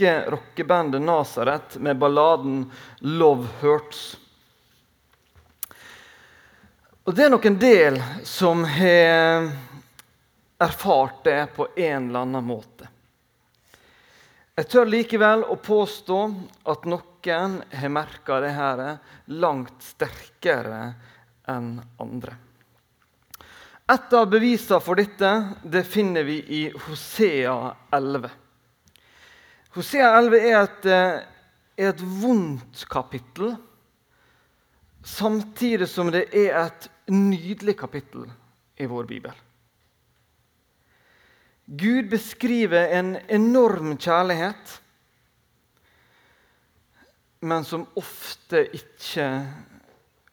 rockebandet Nazaret med balladen 'Love Hurts'. Og Det er nok en del som har erfart det på en eller annen måte. Jeg tør likevel å påstå at noen har merka det her langt sterkere enn andre. Et av bevisene for dette det finner vi i Hosea 11. Hosea 11 er et, er et vondt kapittel, samtidig som det er et nydelig kapittel i vår bibel. Gud beskriver en enorm kjærlighet, men som ofte ikke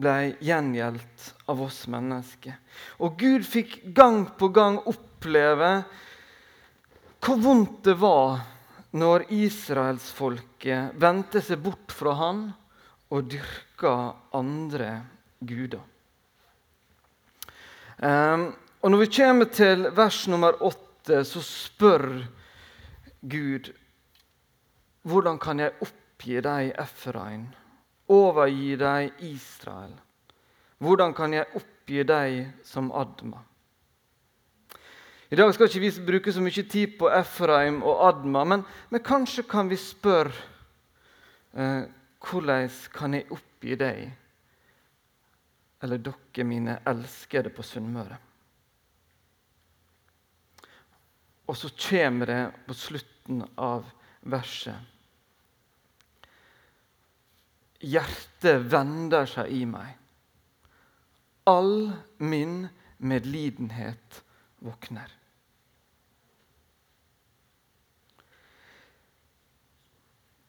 ble gjengjeldt av oss mennesker. Og Gud fikk gang på gang oppleve hvor vondt det var når israelsfolket vendte seg bort fra han og dyrka andre guder. Um, og Når vi kommer til vers nummer åtte, så spør Gud hvordan kan jeg oppgi deg, Efrain, overgi deg, Israel? Hvordan kan jeg oppgi deg som Adma? I dag skal ikke vi bruke så mye tid på Efraim og Adma, men, men kanskje kan vi spørre eh, hvordan kan jeg oppgi deg? eller dere mine elskede på Sunnmøre. Og så kommer det på slutten av verset Hjertet vender seg i meg. All min medlidenhet våkner.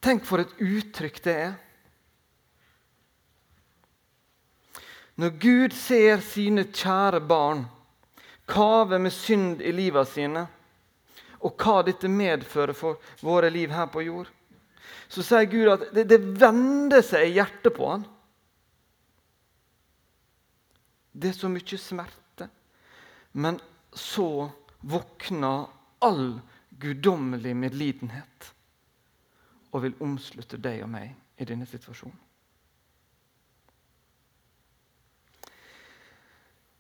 Tenk for et uttrykk det er. Når Gud ser sine kjære barn kave med synd i livet sine, og hva dette medfører for våre liv her på jord, så sier Gud at det, det vender seg i hjertet på han. Det er så mye smerte. Men så våkner all guddommelig medlidenhet og vil omslutte deg og meg i denne situasjonen.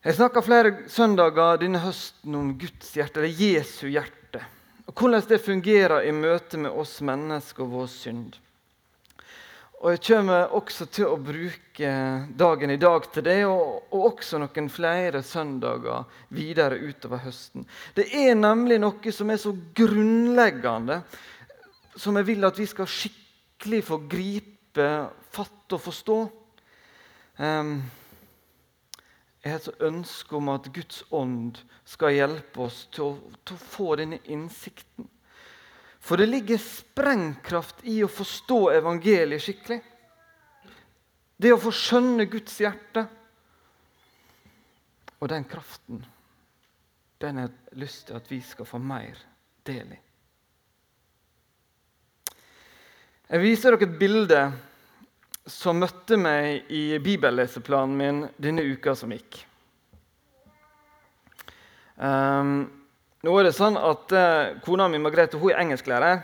Jeg snakka flere søndager denne høsten om Guds hjerte, eller Jesu hjerte. Og Hvordan det fungerer i møte med oss mennesker og vår synd. Og Jeg kommer også til å bruke dagen i dag til det, og, og også noen flere søndager videre utover høsten. Det er nemlig noe som er så grunnleggende, som jeg vil at vi skal skikkelig få gripe, fatt og forstå. Um, jeg har et ønske om at Guds ånd skal hjelpe oss til å, til å, få denne innsikten. For det ligger sprengkraft i å forstå evangeliet skikkelig. Det å få skjønne Guds hjerte. Og den kraften den har jeg lyst til at vi skal få mer del i. Jeg viser dere et bilde som møtte meg i bibelleseplanen min denne uka som gikk. Um, nå er det sånn at uh, Kona mi Margrethe hun er engelsklærer.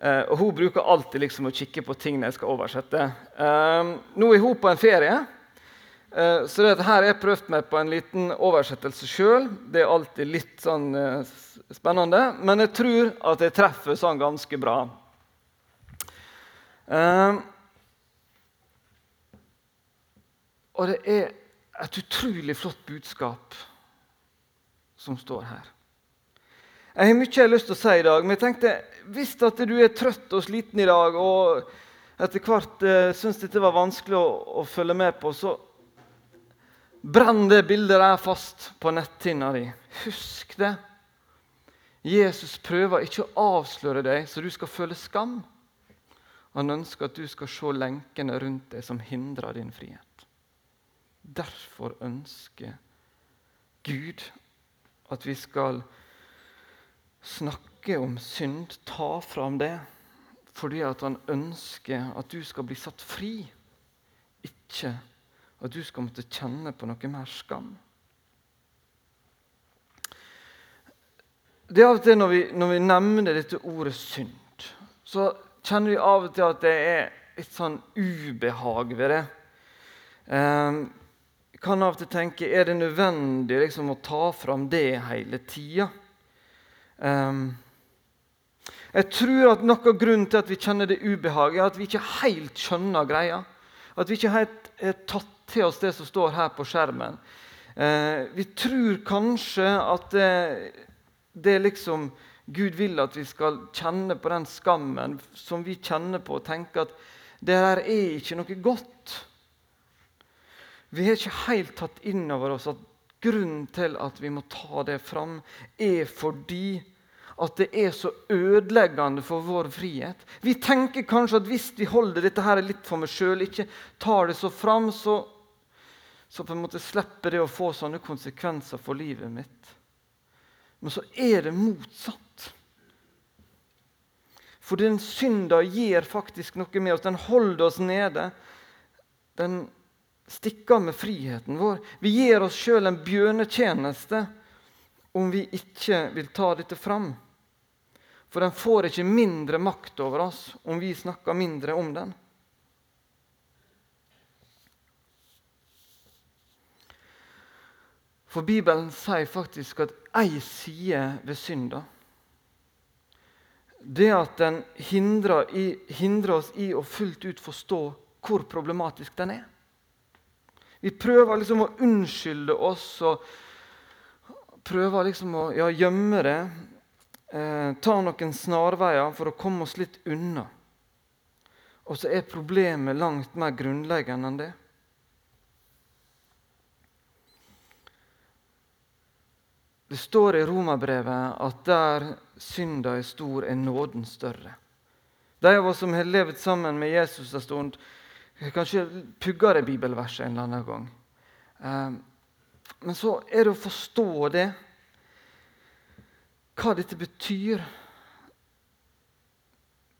Uh, og Hun bruker alltid liksom å kikke på ting jeg skal oversette. Um, nå er hun på en ferie, uh, så det her har jeg prøvd meg på en liten oversettelse sjøl. Det er alltid litt sånn spennende, men jeg tror at jeg treffer sånn ganske bra. Um, Og det er et utrolig flott budskap som står her. Jeg har mye jeg har lyst til å si i dag, men jeg tenkte, hvis at du er trøtt og sliten i dag og etter hvert eh, syns dette var vanskelig å, å, følge med på, så brenn det bildet der fast på netthinna di. Husk det. Jesus prøver ikke å avsløre deg så du skal føle skam. Han ønsker at du skal se lenkene rundt deg som hindrer din frihet. Derfor ønsker Gud at vi skal snakke om synd, ta fram det, fordi at han ønsker at du skal bli satt fri, ikke at du skal måtte kjenne på noe mer skam. Det er av og til når vi, når vi nevner dette ordet synd, så kjenner vi av og til at det er et sånn ubehag ved det. Eh, kan av og til tenke er det nødvendig liksom, å ta fram det hele tida. Um, jeg tror at Noe av grunnen til at vi kjenner det ubehaget, er at vi ikke helt skjønner greia. At vi ikke helt har tatt til oss det som står her på skjermen. Uh, vi tror kanskje at det, det liksom Gud vil at vi skal kjenne på den skammen som vi kjenner på, og tenke at det her er ikke noe godt. Vi har ikke helt tatt inn over oss at grunnen til at vi må ta det fram, er fordi at det er så ødeleggende for vår frihet. Vi tenker kanskje at hvis vi holder dette her litt for meg sjøl, ikke tar det så fram, så, så på en måte slipper det å få sånne konsekvenser for livet mitt. Men så er det motsatt. For den synda gjør faktisk noe med oss. Den holder oss nede. Den stikker med friheten vår. Vi gir oss sjøl en bjørnetjeneste om vi ikke vil ta dette fram. For den får ikke mindre makt over oss om vi snakker mindre om den. For Bibelen sier faktisk at ei side ved synda det at den hindrer, i, hindrer, oss i å fullt ut forstå hvor problematisk den er. Vi prøver liksom å unnskylde oss og prøver liksom å ja, gjemme det. Eh, ta noen snarveier for å komme oss litt unna. Og så er problemet langt mer grunnleggende enn det. Det står i Romerbrevet at der synda er stor, er nåden større. De av oss som har levd sammen med Jesus en stund, kanskje pugger det bibelverset en eller annen gang. Ehm, men så er det å forstå det, hva dette betyr.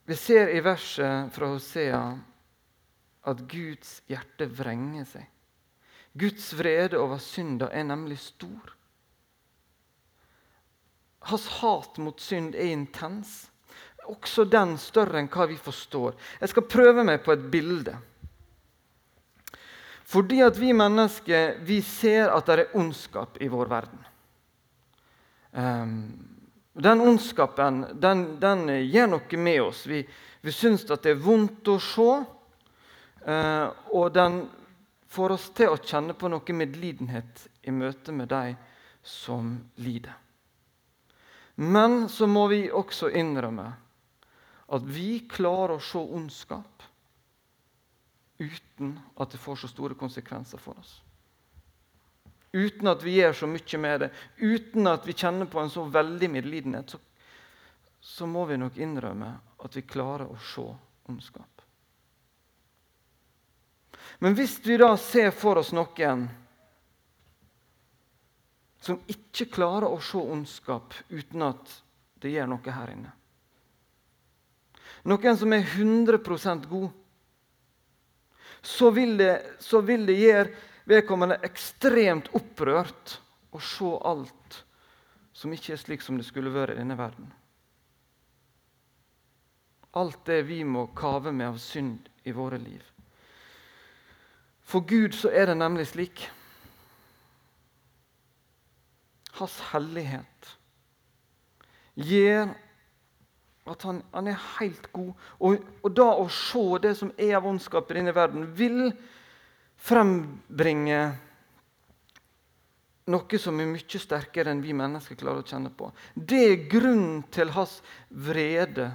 Vi ser i verset fra Hosea at Guds hjerte vrenger seg. Guds vrede over synda er nemlig stor. Hans hat mot synd er intens. Også den større enn hva vi forstår. Jeg skal prøve meg på et bilde. Fordi at vi mennesker vi ser at det er ondskap i vår verden. Um, den ondskapen den, den, gjør noe med oss. Vi, vi syns at det er vondt å se. Uh, og den får oss til å kjenne på noe medlidenhet i møte med de som lider. Men så må vi også innrømme at vi klarer å se ondskap uten at det får så store konsekvenser for oss. Uten at vi gjør så mye med det, uten at vi kjenner på en så veldig medlidenhet, så, så må vi nok innrømme at vi klarer å se ondskap. Men hvis vi da ser for oss noen som ikke klarer å se ondskap uten at det gjør noe her inne. Noen som er 100% god, så vil, det, så vil det gjøre vedkommende ekstremt opprørt å se alt som ikke er slik som det skulle vært i denne verden. Alt det vi må kave med av synd i våre liv. For Gud så er det nemlig slik hans hellighet gjør at han, han er helt god. Og, og, da å se det som er av ondskap i denne verden, vil frembringe noe som er mye sterkere enn vi mennesker klarer å kjenne på. Det er grunnen til hans vrede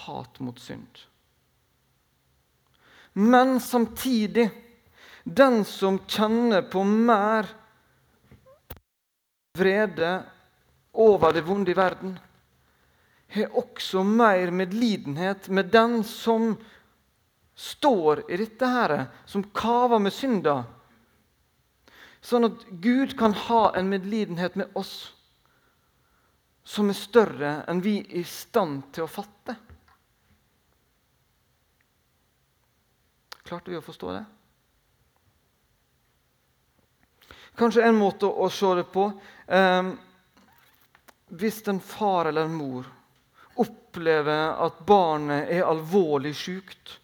hat mot synd. Men samtidig, den som kjenner på mer vrede over det vonde i verden, har også mer medlidenhet med den som står i dette her, som kaver med synda. Sånn at Gud kan ha en medlidenhet med oss som er større enn vi er i stand til å fatte. Klarte vi å forstå det? Kanskje en måte å se det på eh, Hvis en far eller en mor opp, opplever at barnet er alvorlig sykt,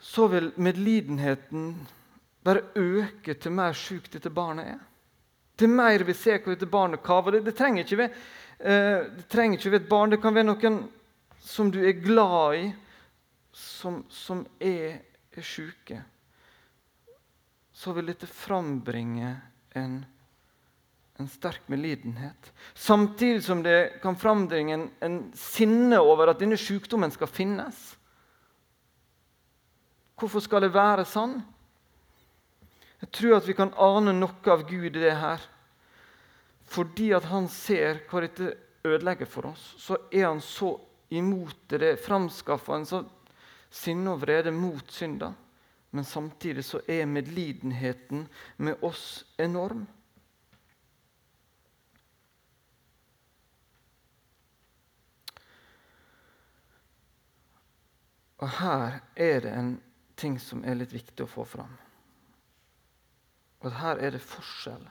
så vil medlidenheten bare øke til mer sjukt dette barnet er. Til mer vi ser hvor dette barnet kaver. Det, det, trenger ikke være, eh, det trenger ikke være et barn. Det kan være noen som du er glad i, som, som er, er sjuke. Så vil dette frambringe en, en sterk medlidenhet. Samtidig som det kan frambringe en, en sinne over at denne sykdommen skal finnes. Hvorfor skal det være sånn? Jeg tror at vi kan ane noe av Gud i det her. Fordi at han ser hva dette ødelegger for oss, så er han så imot det. Det en så sinne og vrede mot synda. Men samtidig så er medlidenheten med oss enorm. Og her er det en ting som er litt viktig å få fram. Og her er det forskjell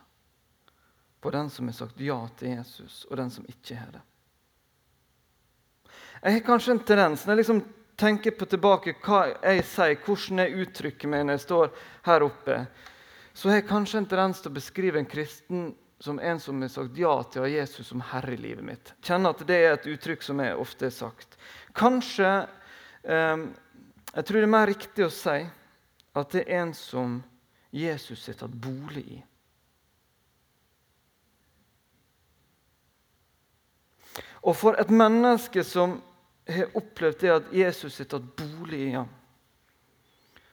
på den som har sagt ja til Jesus, og den som ikke har det. Jeg har kanskje en tendens når jeg liksom tenker på tilbake hva jeg sier, hvordan jeg uttrykker meg når jeg står her oppe, så har jeg kanskje en tendens til å beskrive en kristen som en som har sagt ja til Jesus som herre i livet mitt. Kjenner at det er et uttrykk som jeg ofte har sagt. Kanskje jeg tror det er mer riktig å si at det er en som Jesus har tatt bolig i. Og for et menneske som har opplevd det at Jesus har tatt bolig i ham,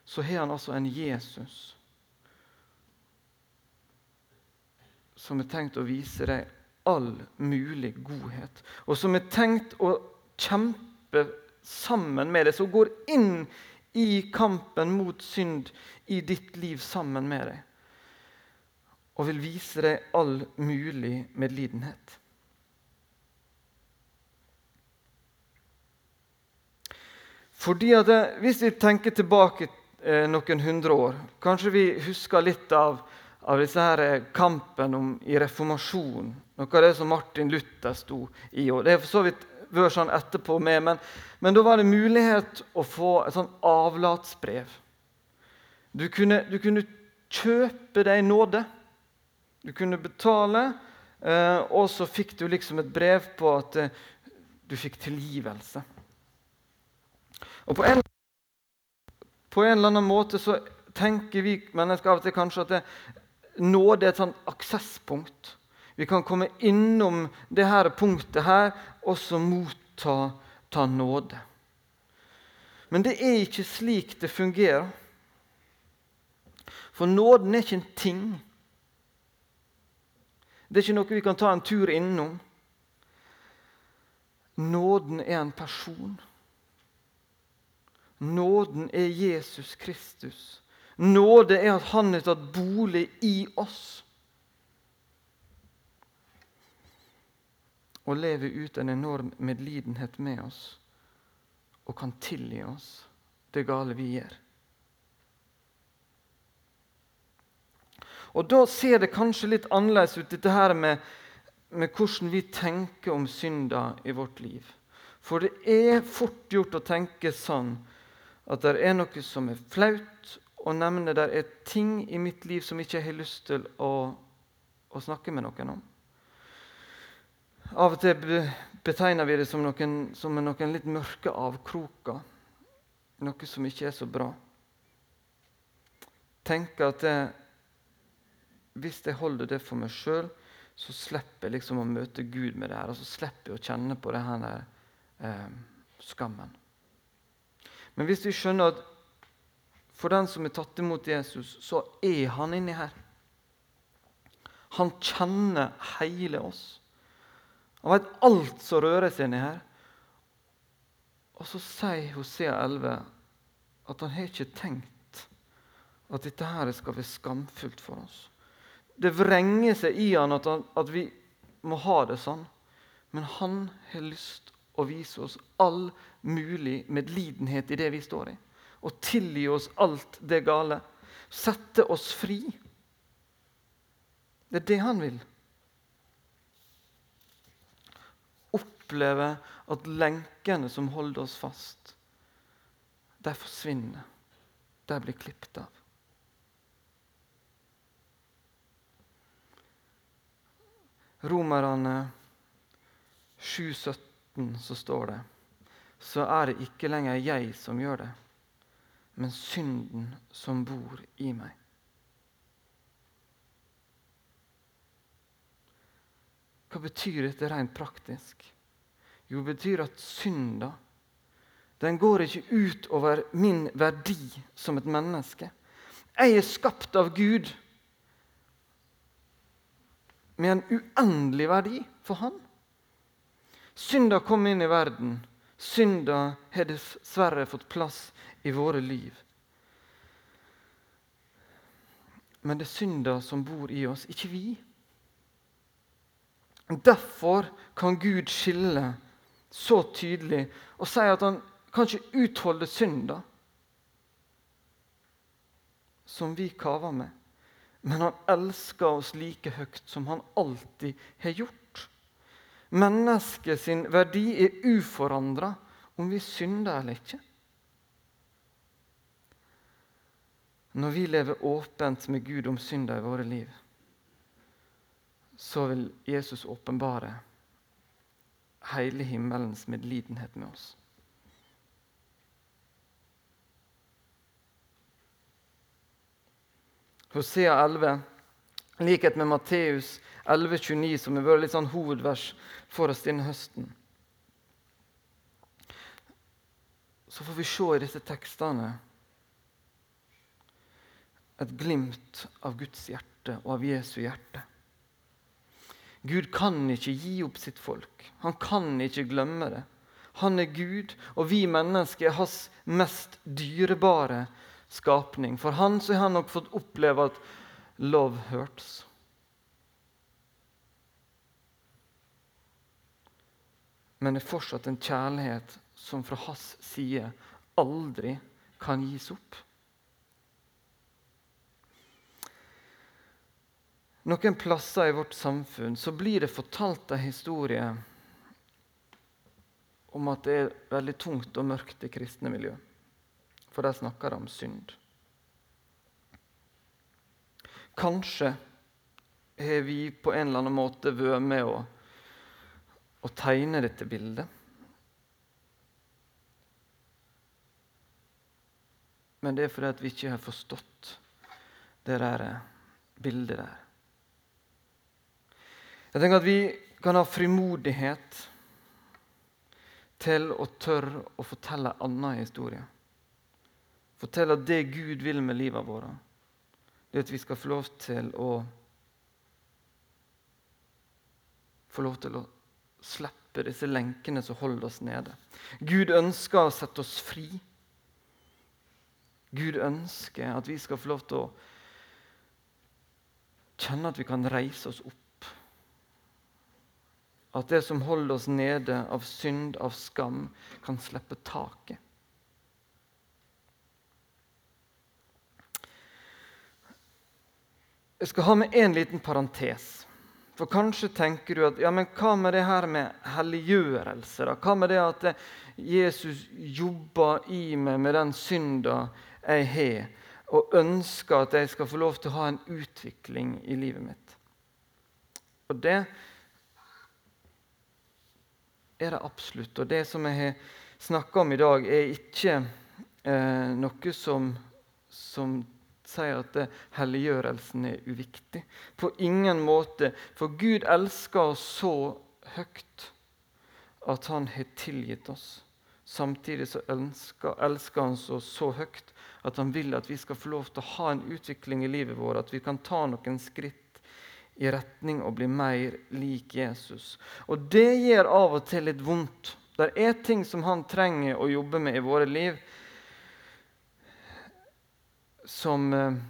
så har han altså en Jesus som har tenkt å vise deg all mulig godhet, og som har tenkt å kjempe sammen med deg, som går inn i kampen mot synd i ditt liv sammen med deg. Og vil vise deg all mulig medlidenhet. Fordi at det, Hvis vi tenker tilbake eh, noen hundre år Kanskje vi husker litt av, av disse her eh, kampen om, i reformasjonen. Noe av det som Martin Luther sto i. og Det er for så vidt vært sånn etterpå med, men, men, da var det mulighet å få et sånn avlatsbrev. Du kunne, du kunne kjøpe deg nåde. Du kunne betale, eh, og så fikk du liksom et brev på at eh, du fikk tilgivelse. Og på en, på en, eller annen måte så tenker vi mennesker av og til kanskje at det, nåde er et sånt aksesspunkt. Vi kan komme innom det her punktet her og så motta ta nåde. Men det er ikke slik det fungerer. For nåden er ikke en ting. Det er ikke noe vi kan ta en tur innom. Nåden er en person. Nåden er Jesus Kristus. Nåde er at han har tatt bolig i oss. Og lever ut en enorm medlidenhet med oss og kan tilgi oss det gale vi gjør. Og Da ser det kanskje litt annerledes ut, dette her med, med hvordan vi tenker om synda i vårt liv. For det er fort gjort å tenke sånn at det er noe som er flaut å nevne. Det er ting i mitt liv som ikke jeg har lyst til å, å snakke med noen om. Av og til betegner vi det som noen, som noen litt mørke avkroker. Noe som ikke er så bra. Tenker at det, hvis jeg holder det for meg sjøl, så slipper jeg liksom å møte Gud med det her. Og så slipper jeg å kjenne på denne eh, skammen. Men hvis vi skjønner at for den som er tatt imot Jesus, så er han inni her. Han kjenner hele oss. Han vet alt som rører seg inni her. Og så sier Hosea 11 at han har ikke tenkt at dette her skal være skamfullt for oss. Det vrenger seg i han at, han at, vi må ha det sånn. Men han har lyst å vise oss all mulig medlidenhet i det vi står i. Og tilgi oss alt det gale. Sette oss fri. Det er det han vil. Opplever at lenkene som holder oss fast, de forsvinner. De blir klippet av. Romerne 7,17 så står det så er det ikke lenger jeg som gjør det, men synden som bor i meg. Hva betyr dette rent praktisk? Jo, betyr at synda den går ikke ut over min verdi som et menneske. Jeg er skapt av Gud med en uendelig verdi for Han. Synda kom inn i verden. Synda har dessverre fått plass i våre liv. Men det er synda som bor i oss, ikke vi. Derfor kan Gud skille så tydelig og sier at han kan ikke utholde synda som vi kaver med. Men han elsker oss like høyt som han alltid har gjort. Mennesket sin verdi er uforandra om vi synder eller ikke. Når vi lever åpent med Gud om synda i våre liv, så vil Jesus åpenbare hele himmelens medlidenhet med oss. Hosea 11, i likhet med Matteus 11,29, som har vært litt sånn hovedvers for oss denne høsten. Så får vi se i disse tekstene et glimt av Guds hjerte og av Jesu hjerte. Gud kan ikke gi opp sitt folk. Han kan ikke glemme det. Han er Gud, og vi mennesker er hans mest dyrebare skapning. For han så har han nok fått oppleve at love hurts. Men det er fortsatt en kjærlighet som fra hans side aldri kan gis opp. Noen plasser i vårt samfunn så blir det fortalt en historie om at det er veldig tungt og mørkt i kristne miljø. For der snakker de om synd. Kanskje har vi på en eller annen måte vært med å, å tegne dette bildet. Men det er fordi vi ikke har forstått det der bildet der. Jeg tenker at vi kan ha frimodighet til å tørre å fortelle en annen historie. Fortelle det Gud vil med livet vårt, det at vi skal få lov til å Få lov til å slippe disse lenkene som holder oss nede. Gud ønsker å sette oss fri. Gud ønsker at vi skal få lov til å kjenne at vi kan reise oss opp at det som holder oss nede av synd, av skam, kan slippe taket. Jeg skal ha med en liten parentes. For kanskje tenker du at ja, men hva med det her med helliggjørelse? da? Hva med det at Jesus jobber i meg med den synda jeg har, og ønsker at jeg skal få lov til å ha en utvikling i livet mitt? Og det er det absolutt. Og det som jeg har snakka om i dag, er ikke eh, noe som, som sier at helliggjørelsen er uviktig. På ingen måte. For Gud elsker oss så høyt at han har tilgitt oss. Samtidig så elsker, elsker han oss så høyt at han vil at vi skal få lov til å ha en utvikling i livet vårt, at vi kan ta noen skritt i retning å bli mer lik Jesus. Og det gjør av og til litt vondt. Det er ting som han trenger å jobbe med i våre liv, som eh,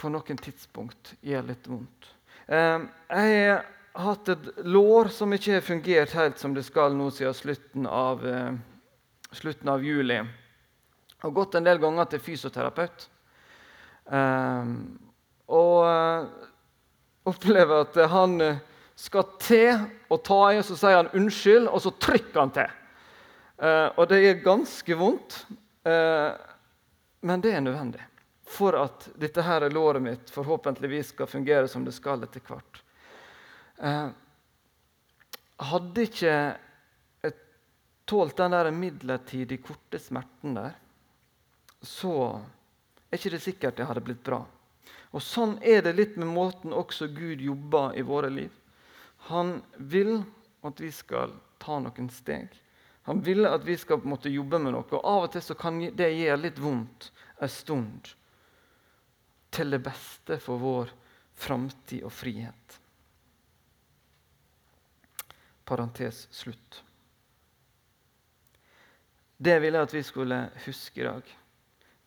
på noen tidspunkt gjør litt vondt. Eh, jeg har hatt et lår som ikke har fungert helt som det skal nå siden slutten av, eh, slutten av juli. Jeg har gått en del ganger til fysioterapeut. Eh, opplever at han eh, skal til å ta i, og så sier han unnskyld, og så trykker han til. Eh, og det er ganske vondt, eh, men det er nødvendig for at dette her låret mitt forhåpentligvis skal fungere som det skal etter hvert. Eh, hadde ikke jeg tålt den der midlertidig korte smerten der, så er ikke det sikkert det hadde blitt bra. Og Sånn er det litt med måten også Gud jobber i våre liv. Han vil at vi skal ta noen steg. Han vil at vi skal måtte jobbe med noe. og Av og til så kan det gjøre litt vondt en stund. Til det beste for vår framtid og frihet. Parentes slutt. Det ville jeg at vi skulle huske i dag.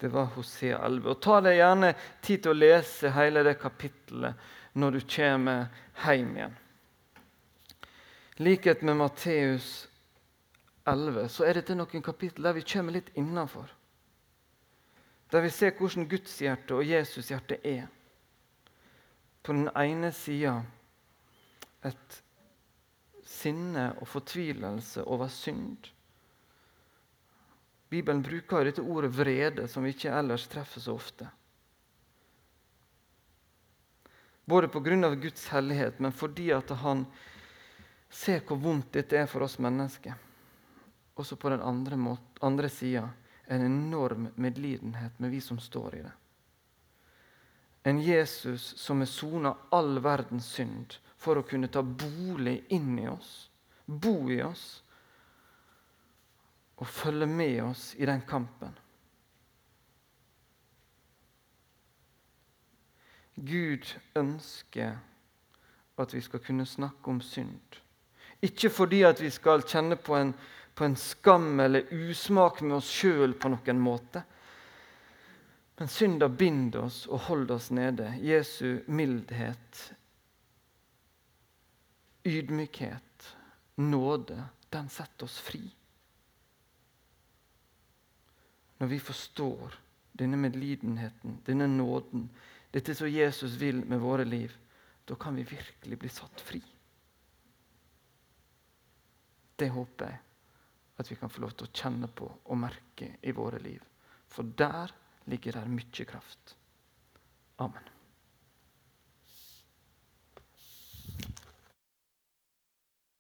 Det var Hosea 11. Og Ta deg gjerne tid til å lese hele det kapittelet når du kommer hjem igjen. likhet med Matteus 11 så er dette noen kapittel der vi kommer litt innafor. Der vi ser hvordan Guds hjerte og Jesus hjerte er. På den ene sida et sinne og fortvilelse over synd. Bibelen bruker dette ordet vrede, som vi ikke ellers treffer så ofte. Både pga. Guds hellighet, men fordi at han ser hvor vondt dette er for oss mennesker. Også på den andre, andre sida en enorm medlidenhet med vi som står i det. En Jesus som har sona all verdens synd for å kunne ta bolig inn i oss, bo i oss og følge med oss i den kampen. Gud ønsker at vi skal kunne snakke om synd. Ikke fordi at vi skal kjenne på en, på en skam eller usmak med oss sjøl på noen måte. Men synda binder oss og holder oss nede. Jesu mildhet, ydmykhet, nåde, den setter oss fri. Når vi forstår denne medlidenheten, denne nåden, dette som Jesus vil med våre liv, da kan vi virkelig bli satt fri. Det håper jeg at vi kan få lov til å kjenne på og merke i våre liv. For der ligger det mye kraft. Amen.